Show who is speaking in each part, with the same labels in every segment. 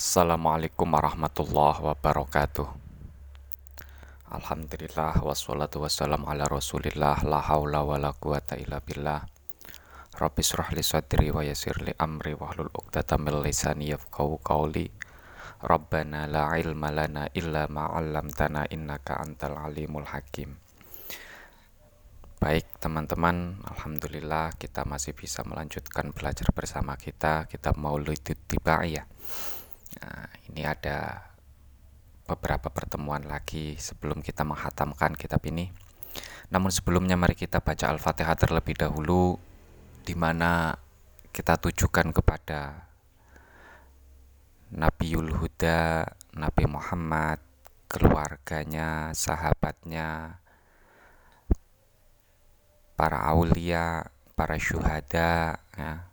Speaker 1: Assalamualaikum warahmatullahi wabarakatuh. Alhamdulillah wassalatu wassalamu ala rasulillah La hawla wa la quwata illa billah. Rabbi surah li sadri wa yasir li amri Wahlul uqdata min lisani yafqahu qawli. Rabbana la ilma lana illa ma'allamtana innaka antal alimul hakim. Baik teman-teman, Alhamdulillah kita masih bisa melanjutkan belajar bersama kita. Kita mau tiba ya Nah, ini ada beberapa pertemuan lagi sebelum kita menghatamkan kitab ini. Namun sebelumnya mari kita baca Al-Fatihah terlebih dahulu di mana kita tujukan kepada Nabiul Huda, Nabi Muhammad, keluarganya, sahabatnya, para aulia, para syuhada, ya.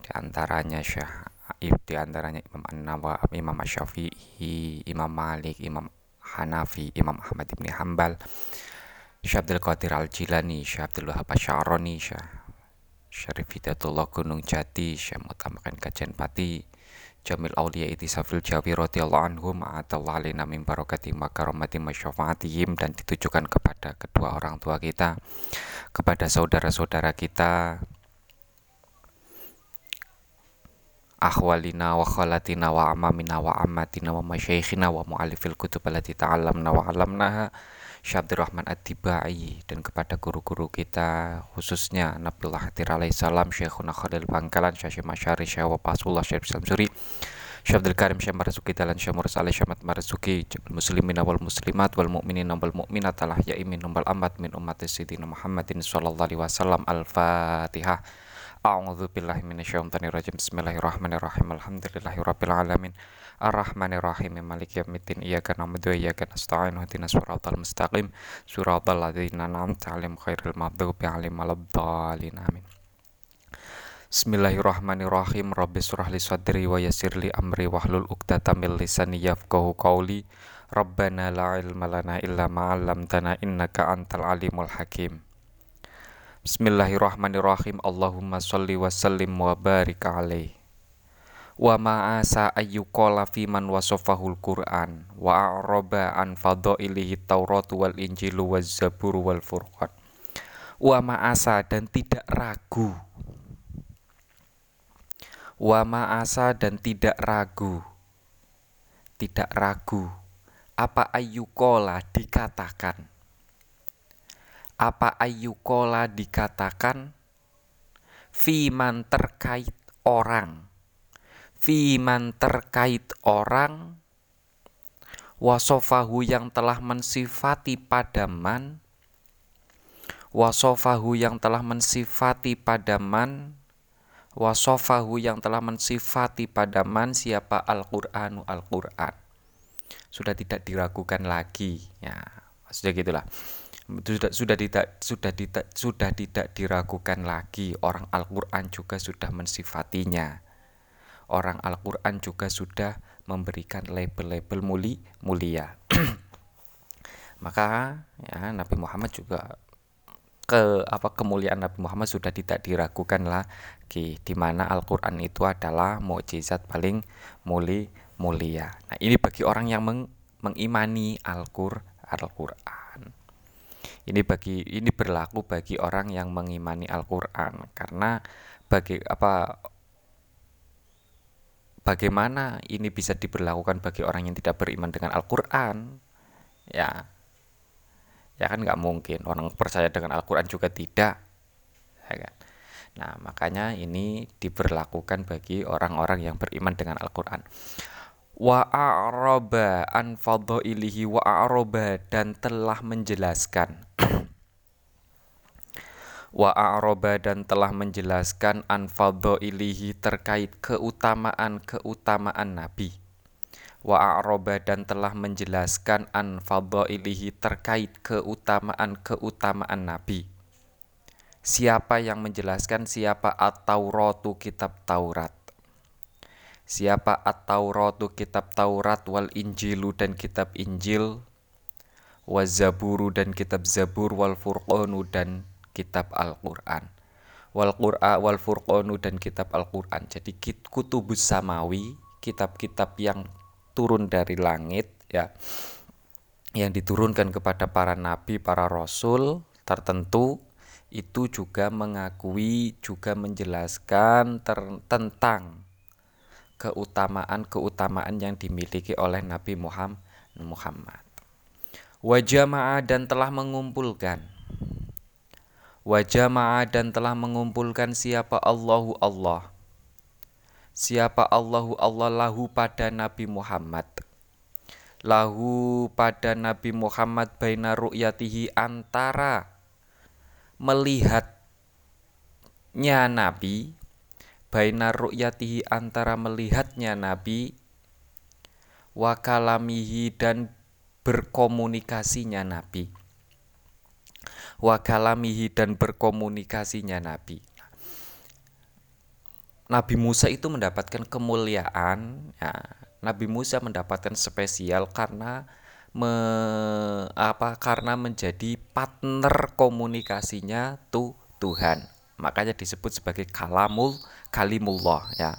Speaker 1: di antaranya Syekh di antaranya Imam An-Nawawi, Imam Syafi'i, Imam Malik, Imam Hanafi, Imam Ahmad bin Hambal, Syekh Abdul Qadir Al-Jilani, Syekh Abdul Wahab Syaroni, Syekh Syarif Hidayatullah Gunung Jati, Syekh Mutamakan Kajian Pati, Jamil Aulia Itisafil Jawi radhiyallahu anhum ma'atallah alina min barakati makaramati masyafaatihim dan ditujukan kepada kedua orang tua kita, kepada saudara-saudara kita, akhwalina wa khalatina wa amamina wa ammatina wa masyaikhina wa mu'alifil kutub allati ta'allamna wa 'allamnaha. Syabdir Rahman Ad-Dibai dan kepada guru-guru kita khususnya Nabiullah Hatir salam Syekhuna Khalil Bangkalan Syekh Masyari Syekh Wapasullah Syekh Samsuri Syekh Abdul Karim Syekh Marzuki Dalan Syekh Murus Ali Syekh Marzuki muslimin wal muslimat wal mu'minin wal mu'minat alah ya'imin wal amat min umatis sidina Muhammadin sallallahu alaihi wasallam. Al-Fatihah A'udzu billahi minasyaitonir rajim. Bismillahirrahmanirrahim. Alhamdulillahirabbil alamin. Arrahmanirrahim. Maliki yaumiddin. Iyyaka na'budu wa iyyaka nasta'in. Ihdinas siratal mustaqim. Siratal ladzina an'amta 'alaihim ghairil maghdubi 'alaihim waladdallin. Amin. Bismillahirrahmanirrahim. Rabbi surah sadri wa yassir amri wahlul 'uqdatam min lisani yafqahu qawli. Rabbana la ilma lana illa ma 'allamtana innaka antal alimul hakim. Bismillahirrahmanirrahim. Allahumma salli wa sallim wa barik alaih. Wa ma'asa ayyuqala fi man wasofahul Qur'an wa a'raba an fadailihi Taurat wal Injil waz Zabur wal Furqan. Wa ma'asa dan tidak ragu. Wa ma'asa dan tidak ragu. Tidak ragu. Apa ayyuqala dikatakan apa ayyukola dikatakan? Fiman terkait orang. Fiman terkait orang. Wasofahu yang telah mensifati padaman. Wasofahu yang telah mensifati padaman. Wasofahu yang telah mensifati padaman siapa? Al-Qur'anu Al-Qur'an. Sudah tidak diragukan lagi. Ya maksudnya gitulah sudah sudah tidak sudah tidak sudah tidak diragukan lagi orang Al-Qur'an juga sudah mensifatinya. Orang Al-Qur'an juga sudah memberikan label-label muli mulia. Maka ya Nabi Muhammad juga ke apa kemuliaan Nabi Muhammad sudah tidak diragukan lagi di mana Al-Qur'an itu adalah mukjizat paling muli mulia. Nah, ini bagi orang yang meng, mengimani Al-Qur'an. Al-Qur'an. Ini bagi ini berlaku bagi orang yang mengimani Al-Qur'an karena bagi apa bagaimana ini bisa diberlakukan bagi orang yang tidak beriman dengan Al-Qur'an? Ya. Ya kan nggak mungkin orang percaya dengan Al-Qur'an juga tidak. Ya kan? Nah, makanya ini diberlakukan bagi orang-orang yang beriman dengan Al-Qur'an wa a'raba an fadhailihi wa a'raba dan telah menjelaskan. Wa a'raba dan telah menjelaskan an fadhailihi terkait keutamaan-keutamaan nabi. Wa a'raba dan telah menjelaskan an fadhailihi terkait keutamaan-keutamaan nabi. Siapa yang menjelaskan? Siapa? At-tauratu kitab Taurat Siapa at-Tauratu kitab Taurat wal Injilu dan kitab Injil Wazaburu dan kitab Zabur wal Furqanu dan kitab Al-Qur'an wal Qur'a wal Furqanu dan kitab Al-Qur'an. Jadi kutubus samawi, kitab-kitab yang turun dari langit ya yang diturunkan kepada para nabi, para rasul tertentu itu juga mengakui juga menjelaskan tentang keutamaan-keutamaan yang dimiliki oleh Nabi Muhammad. Wajah dan telah mengumpulkan. Wajah dan telah mengumpulkan siapa Allahu Allah. Siapa Allahu Allah lahu pada Nabi Muhammad. Lahu pada Nabi Muhammad baina ru'yatihi antara melihatnya Nabi baina ru'yatihi antara melihatnya Nabi wakalamihi dan berkomunikasinya Nabi. Wakalamihi dan berkomunikasinya Nabi. Nabi Musa itu mendapatkan kemuliaan ya, Nabi Musa mendapatkan spesial karena me, apa karena menjadi partner komunikasinya tuh Tuhan. Makanya disebut sebagai kalamul kalimullah ya.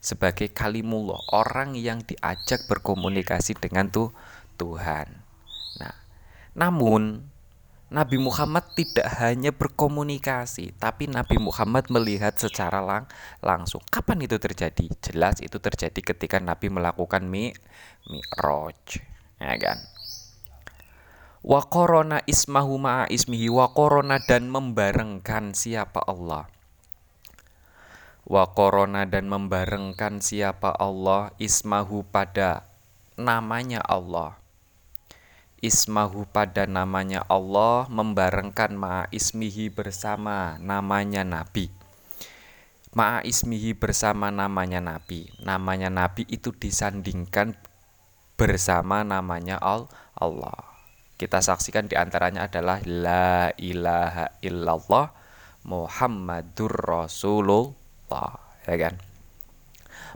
Speaker 1: Sebagai kalimullah, orang yang diajak berkomunikasi dengan tuh Tuhan. Nah, namun Nabi Muhammad tidak hanya berkomunikasi, tapi Nabi Muhammad melihat secara lang langsung. Kapan itu terjadi? Jelas itu terjadi ketika Nabi melakukan mi mi'raj, ya kan? Wa korona ismahu ma'a ismihi wa korona dan membarengkan siapa Allah. Wa korona dan membarengkan siapa Allah ismahu pada namanya Allah. Ismahu pada namanya Allah membarengkan ma'a ismihi bersama namanya Nabi. Ma'a ismihi bersama namanya Nabi. Namanya Nabi itu disandingkan bersama namanya Allah kita saksikan di antaranya adalah la ilaha illallah Muhammadur Rasulullah ya kan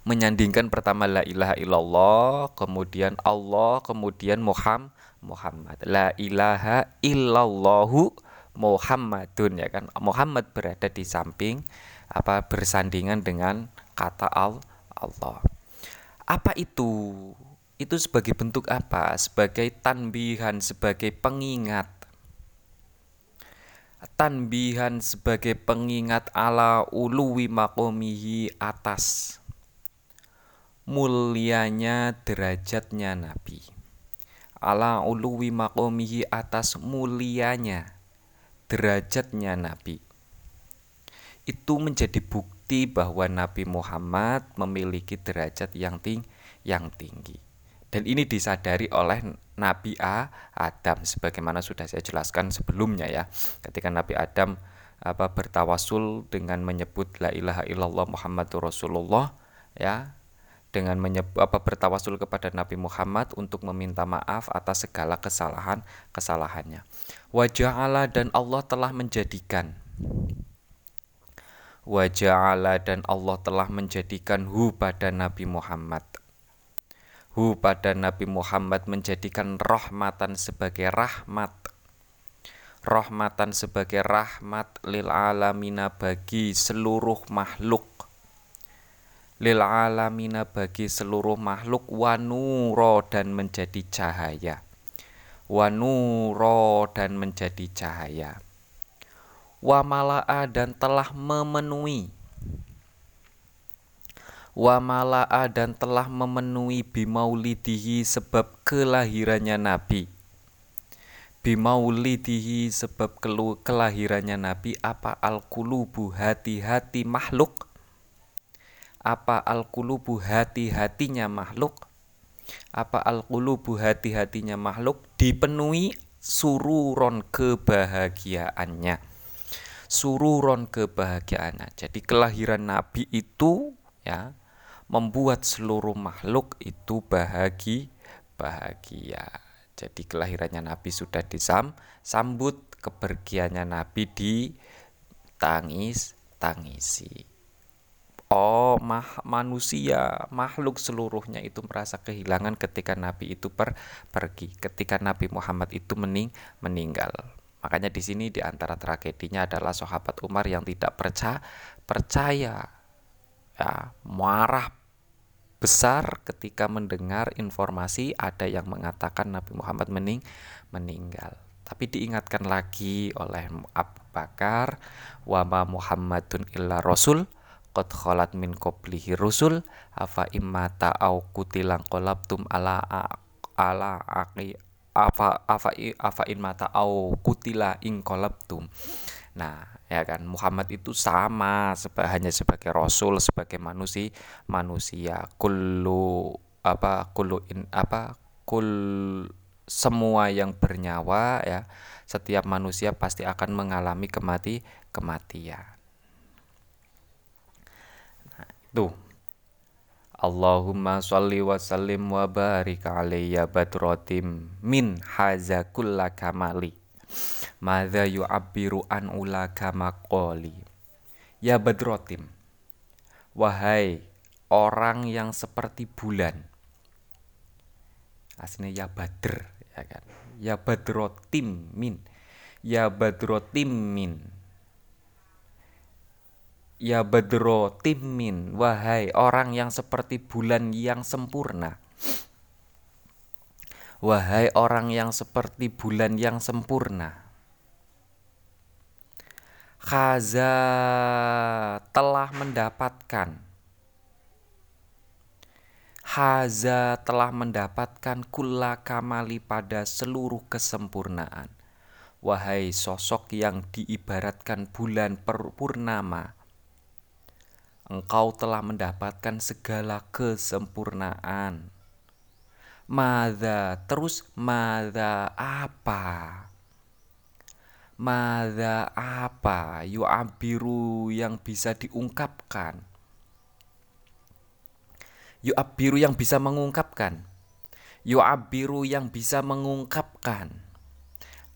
Speaker 1: menyandingkan pertama la ilaha illallah kemudian Allah kemudian Muhammad Muhammad. La ilaha illallahu Muhammadun ya kan. Muhammad berada di samping apa bersandingan dengan kata Allah. Apa itu? Itu sebagai bentuk apa? Sebagai tanbihan, sebagai pengingat. Tanbihan sebagai pengingat ala uluwi makomihi atas mulianya derajatnya Nabi ala uluwi makomihi atas mulianya derajatnya Nabi itu menjadi bukti bahwa Nabi Muhammad memiliki derajat yang ting yang tinggi dan ini disadari oleh Nabi A Adam sebagaimana sudah saya jelaskan sebelumnya ya ketika Nabi Adam apa bertawasul dengan menyebut la ilaha illallah Muhammadur Rasulullah ya dengan menyebut apa bertawasul kepada Nabi Muhammad untuk meminta maaf atas segala kesalahan kesalahannya. Wajah Allah dan Allah telah menjadikan Wajah Allah dan Allah telah menjadikan hu pada Nabi Muhammad. Hu pada Nabi Muhammad menjadikan rahmatan sebagai rahmat. Rahmatan sebagai rahmat lil alamina bagi seluruh makhluk. Lil alamina bagi seluruh makhluk wanuro dan menjadi cahaya. Wanuro dan menjadi cahaya. Wa mala'a dan telah memenuhi wa mala'a dan telah memenuhi bimaulidihi sebab kelahirannya Nabi. Bimaulidihi sebab kelahirannya Nabi apa al-kulubu hati-hati makhluk? Apa al-qulubu hati-hatinya makhluk? Apa al-qulubu hati-hatinya makhluk? Dipenuhi sururon kebahagiaannya. Sururon kebahagiaannya. Jadi kelahiran nabi itu ya membuat seluruh makhluk itu bahagi bahagia. Jadi kelahirannya nabi sudah disam sambut kepergiannya nabi di tangis tangisi. Oh, mah, manusia, makhluk seluruhnya itu merasa kehilangan ketika Nabi itu per, pergi, ketika Nabi Muhammad itu mening, meninggal. Makanya di sini di antara tragedinya adalah sahabat Umar yang tidak percaya, percaya, ya, marah besar ketika mendengar informasi ada yang mengatakan Nabi Muhammad mening meninggal. Tapi diingatkan lagi oleh Abu Bakar, wa ma Muhammadun illa rasul qad khalat min qablihi rusul afa immata au kutilang qalabtum ala ala aqi afa afa afa in mata au kutila ing qalabtum nah ya kan Muhammad itu sama seba, hanya sebagai rasul sebagai manusia manusia kullu apa kullu in apa kul semua yang bernyawa ya setiap manusia pasti akan mengalami kemati kematian. Nah, itu. Allahumma sholli wa sallim wa barik alayya badrotim min haza kulla kamali. Madza yu'abbiru an ula maqali. Ya badrotim. Wahai orang yang seperti bulan. Aslinya ya badr ya kan ya badrotim min ya badrotim min ya badrotim min wahai orang yang seperti bulan yang sempurna wahai orang yang seperti bulan yang sempurna Khaza telah mendapatkan Haza telah mendapatkan kulla kamali pada seluruh kesempurnaan. Wahai sosok yang diibaratkan bulan purnama, engkau telah mendapatkan segala kesempurnaan. Mada terus mada apa? Mada apa? Yu'abiru yang bisa diungkapkan. Yu'abiru yang bisa mengungkapkan. Yu'abiru yang bisa mengungkapkan.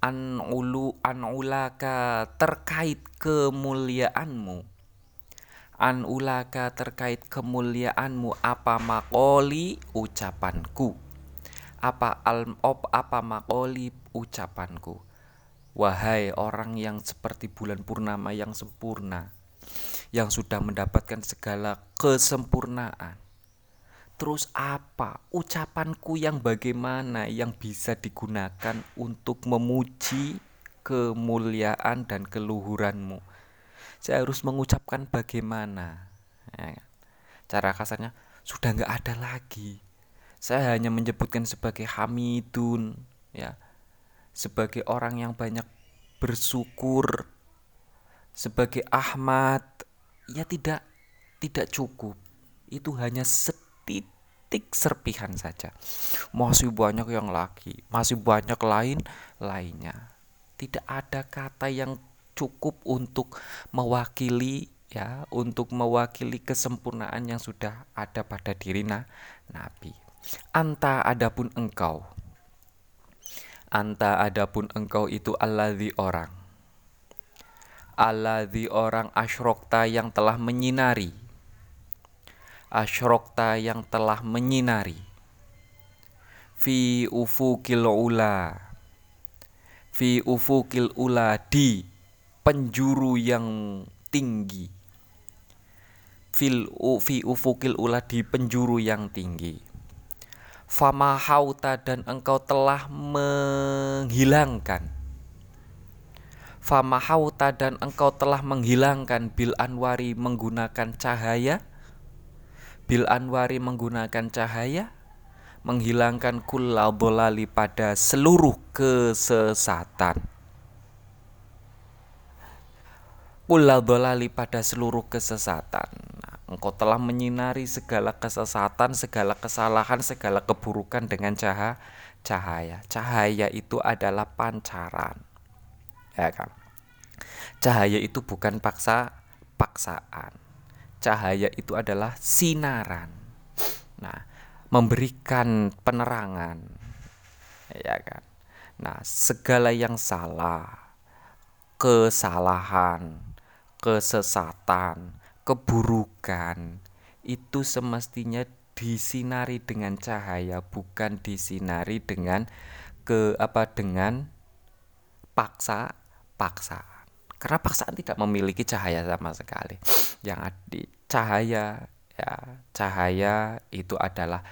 Speaker 1: An ulu an ulaka terkait kemuliaanmu. An ulaka terkait kemuliaanmu apa makoli? Ucapanku apa al op apa makoli ucapanku wahai orang yang seperti bulan purnama yang sempurna yang sudah mendapatkan segala kesempurnaan Terus apa ucapanku yang bagaimana yang bisa digunakan untuk memuji kemuliaan dan keluhuranmu? Saya harus mengucapkan bagaimana? Ya, kan? cara kasarnya sudah nggak ada lagi. Saya hanya menyebutkan sebagai Hamidun, ya, sebagai orang yang banyak bersyukur, sebagai Ahmad, ya tidak tidak cukup. Itu hanya sedikit titik serpihan saja. Masih banyak yang lagi, masih banyak lain lainnya. Tidak ada kata yang cukup untuk mewakili ya, untuk mewakili kesempurnaan yang sudah ada pada diri na, Nabi. Anta adapun engkau. Anta adapun engkau itu alladzi orang. Alladzi orang asyrokta yang telah menyinari. Asyrokta yang telah menyinari. Fi ufukil ula. Fi ufukil ula di penjuru yang tinggi. Fil fi ufukil ula di penjuru yang tinggi fama hauta dan engkau telah menghilangkan fama hauta dan engkau telah menghilangkan bil anwari menggunakan cahaya Bil Anwari menggunakan cahaya menghilangkan bolali pada seluruh kesesatan. bolali pada seluruh kesesatan. Engkau telah menyinari segala kesesatan, segala kesalahan, segala keburukan dengan cahaya. Cahaya, cahaya itu adalah pancaran, ya kan? Cahaya itu bukan paksa paksaan cahaya itu adalah sinaran. Nah, memberikan penerangan. Ya kan? Nah, segala yang salah, kesalahan, kesesatan, keburukan itu semestinya disinari dengan cahaya, bukan disinari dengan ke apa dengan paksa paksa karena paksaan tidak memiliki cahaya sama sekali yang di cahaya Ya, cahaya itu adalah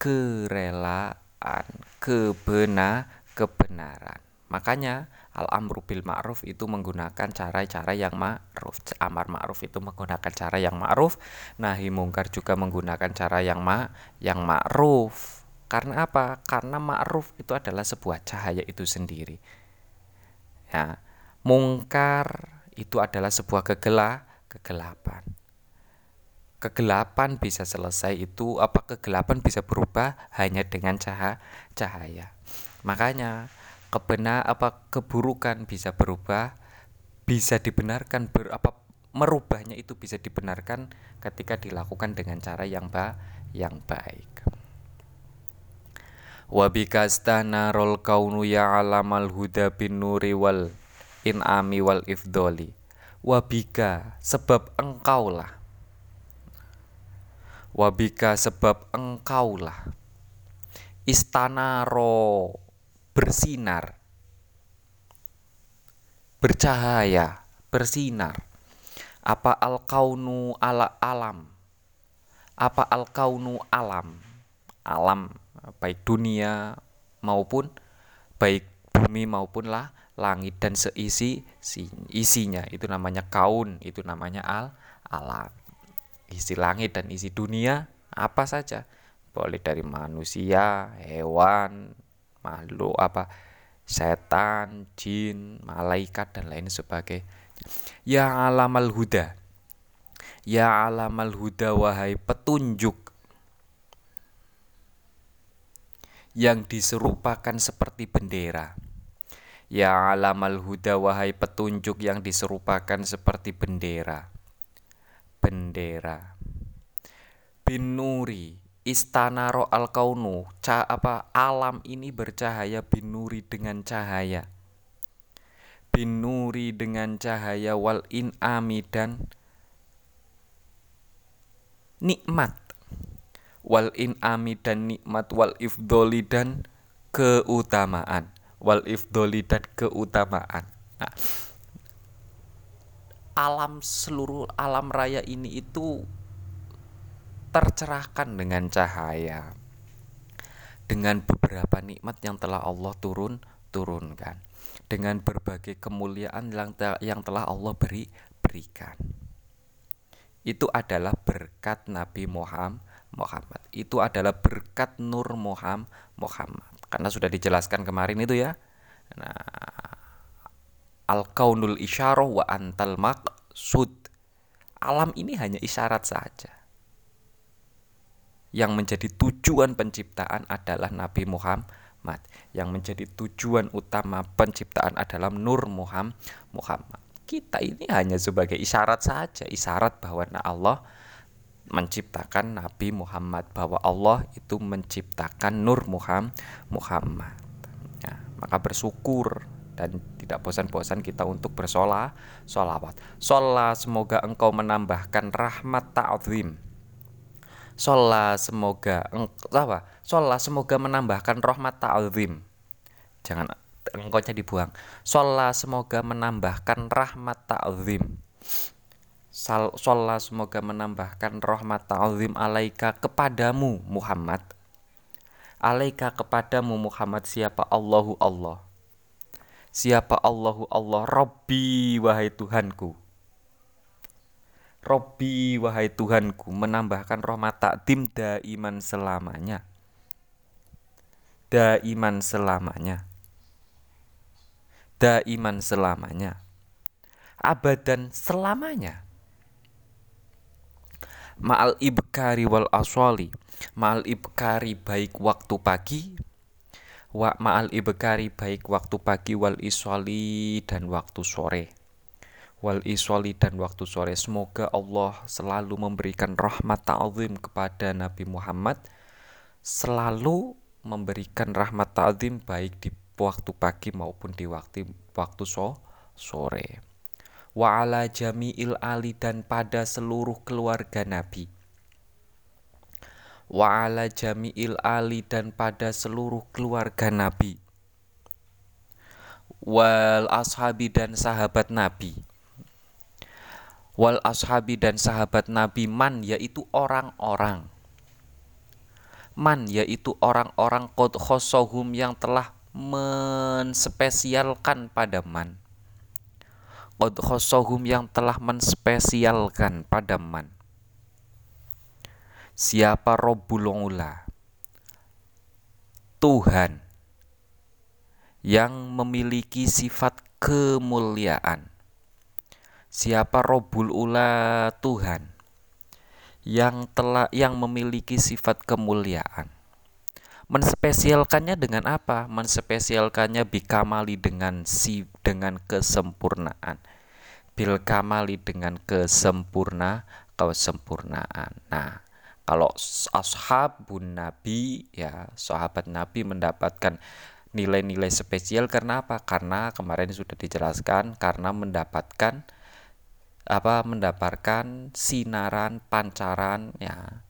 Speaker 1: kerelaan, kebenar, kebenaran. Makanya al-amru bil ma'ruf itu menggunakan cara-cara yang ma'ruf. Amar ma'ruf itu menggunakan cara yang ma'ruf, nahi mungkar juga menggunakan cara yang ma yang ma'ruf. Karena apa? Karena ma'ruf itu adalah sebuah cahaya itu sendiri. Ya, mungkar itu adalah sebuah kegelap, kegelapan. Kegelapan bisa selesai itu apa kegelapan bisa berubah hanya dengan cahaya. Makanya kebenar apa keburukan bisa berubah bisa dibenarkan ber, apa merubahnya itu bisa dibenarkan ketika dilakukan dengan cara yang ba yang baik. Wabikastana rol kaunu ya alamal huda bin nuri wal in'ami wal ifdoli. Wabika sebab engkaulah. Wabika sebab engkaulah. Istana ro bersinar, bercahaya, bersinar. Apa al-kaunu ala alam? Apa al-kaunu alam? Alam baik dunia maupun baik bumi maupun lah langit dan seisi isinya itu namanya kaun itu namanya al alam isi langit dan isi dunia apa saja boleh dari manusia hewan makhluk apa setan, jin, malaikat dan lain sebagainya. Ya alamal huda. Ya alamal huda wahai petunjuk yang diserupakan seperti bendera. Ya alamal huda wahai petunjuk yang diserupakan seperti bendera. Bendera. Binuri istana ro al kaunu ca apa alam ini bercahaya binuri dengan cahaya. Binuri dengan cahaya wal inami dan nikmat. Wal inami dan nikmat wal ifdoli dan keutamaan. Wal ifdoli dan keutamaan. Nah, alam seluruh alam raya ini itu tercerahkan dengan cahaya. Dengan beberapa nikmat yang telah Allah turun turunkan. Dengan berbagai kemuliaan yang, telah Allah beri berikan. Itu adalah berkat Nabi Muhammad Muhammad. Itu adalah berkat Nur Muhammad Muhammad. Karena sudah dijelaskan kemarin itu ya. Nah al kaunul isyarah wa antal maqsud. Alam ini hanya isyarat saja yang menjadi tujuan penciptaan adalah Nabi Muhammad. Yang menjadi tujuan utama penciptaan adalah Nur Muhammad. Kita ini hanya sebagai isyarat saja. Isyarat bahwa Allah menciptakan Nabi Muhammad. Bahwa Allah itu menciptakan Nur Muhammad. Muhammad. Ya, maka bersyukur dan tidak bosan-bosan kita untuk bersolah solawat. Sholat semoga engkau menambahkan rahmat ta'zim Sholat semoga apa? Sholat semoga menambahkan rahmat ta'zim. Jangan engkaunya dibuang. Sholat semoga menambahkan rahmat ta'zim. Sholat semoga menambahkan rahmat ta'zim alaika kepadamu Muhammad. Alaika kepadamu Muhammad siapa Allahu Allah. Siapa Allahu Allah Rabbi wahai Tuhanku Robbi wahai Tuhanku menambahkan rahmat takdim daiman selamanya. Daiman selamanya. Daiman selamanya. Abadan selamanya. Ma'al ibkari wal aswali. Ma'al ibkari baik waktu pagi. Wa ma'al ibkari baik waktu pagi wal iswali dan waktu sore wal iswali dan waktu sore. Semoga Allah selalu memberikan rahmat ta'zim kepada Nabi Muhammad, selalu memberikan rahmat ta'zim baik di waktu pagi maupun di waktu waktu so, sore. Wa ala jami'il ali dan pada seluruh keluarga Nabi. Wa ala jami'il ali dan pada seluruh keluarga Nabi. Wal ashabi dan sahabat Nabi wal ashabi dan sahabat Nabi man yaitu orang-orang. Man yaitu orang-orang qad khosohum yang telah menspesialkan pada man. Qad khosohum yang telah menspesialkan pada man. Siapa Rabbul Ula? Tuhan yang memiliki sifat kemuliaan siapa Rabbul Ula Tuhan yang telah yang memiliki sifat kemuliaan. Menspesialkannya dengan apa? Menspesialkannya bikamali dengan si dengan kesempurnaan. Bil kamali dengan kesempurna kesempurnaan. Nah, kalau ashabun nabi ya sahabat nabi mendapatkan nilai-nilai spesial karena apa? Karena kemarin sudah dijelaskan karena mendapatkan apa mendapatkan sinaran pancaran ya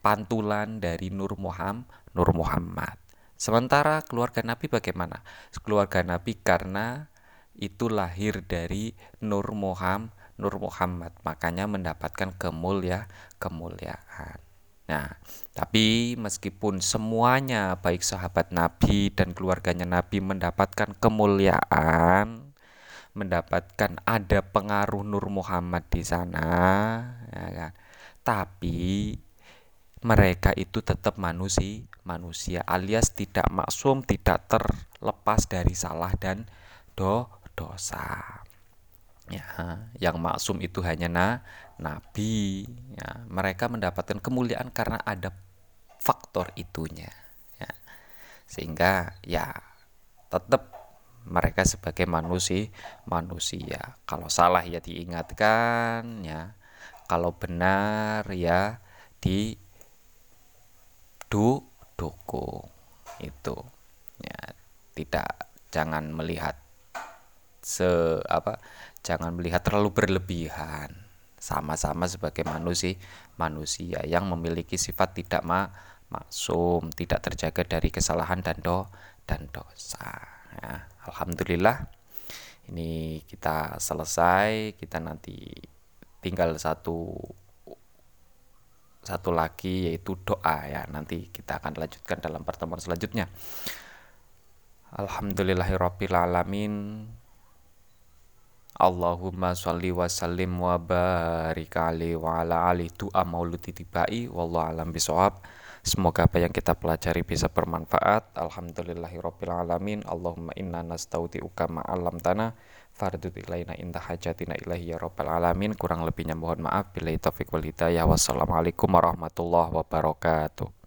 Speaker 1: pantulan dari Nur Muhammad Nur Muhammad. Sementara keluarga Nabi bagaimana? Keluarga Nabi karena itu lahir dari Nur Muhammad Nur Muhammad. Makanya mendapatkan kemulia kemuliaan. Nah, tapi meskipun semuanya baik sahabat Nabi dan keluarganya Nabi mendapatkan kemuliaan, mendapatkan ada pengaruh Nur Muhammad di sana ya kan? Tapi mereka itu tetap manusia manusia alias tidak maksum tidak terlepas dari salah dan do dosa. Ya yang maksum itu hanya na nabi. Ya mereka mendapatkan kemuliaan karena ada faktor itunya ya. Sehingga ya tetap mereka sebagai manusia manusia. Kalau salah ya diingatkan ya. Kalau benar ya di du dukung itu ya. Tidak jangan melihat se apa jangan melihat terlalu berlebihan. Sama-sama sebagai manusia manusia yang memiliki sifat tidak ma maksum tidak terjaga dari kesalahan dan do dan dosa ya, Alhamdulillah. Ini kita selesai kita nanti tinggal satu satu lagi yaitu doa. Ya nanti kita akan lanjutkan dalam pertemuan selanjutnya. Alhamdulillahirabbil alamin. Allahumma sholli wa sallim wa barik alaihi wa ala ali doa mauludi tibai. Wallahu alam bisawab Semoga apa yang kita pelajari bisa bermanfaat. Alhamdulillahirabbil alamin. Allahumma inna nastaudiuka ma 'allamtana fardud ilaina inda hajatina ilahi ya rabbal alamin. Kurang lebihnya mohon maaf. Bila taufik wal hidayah. Wassalamualaikum warahmatullahi wabarakatuh.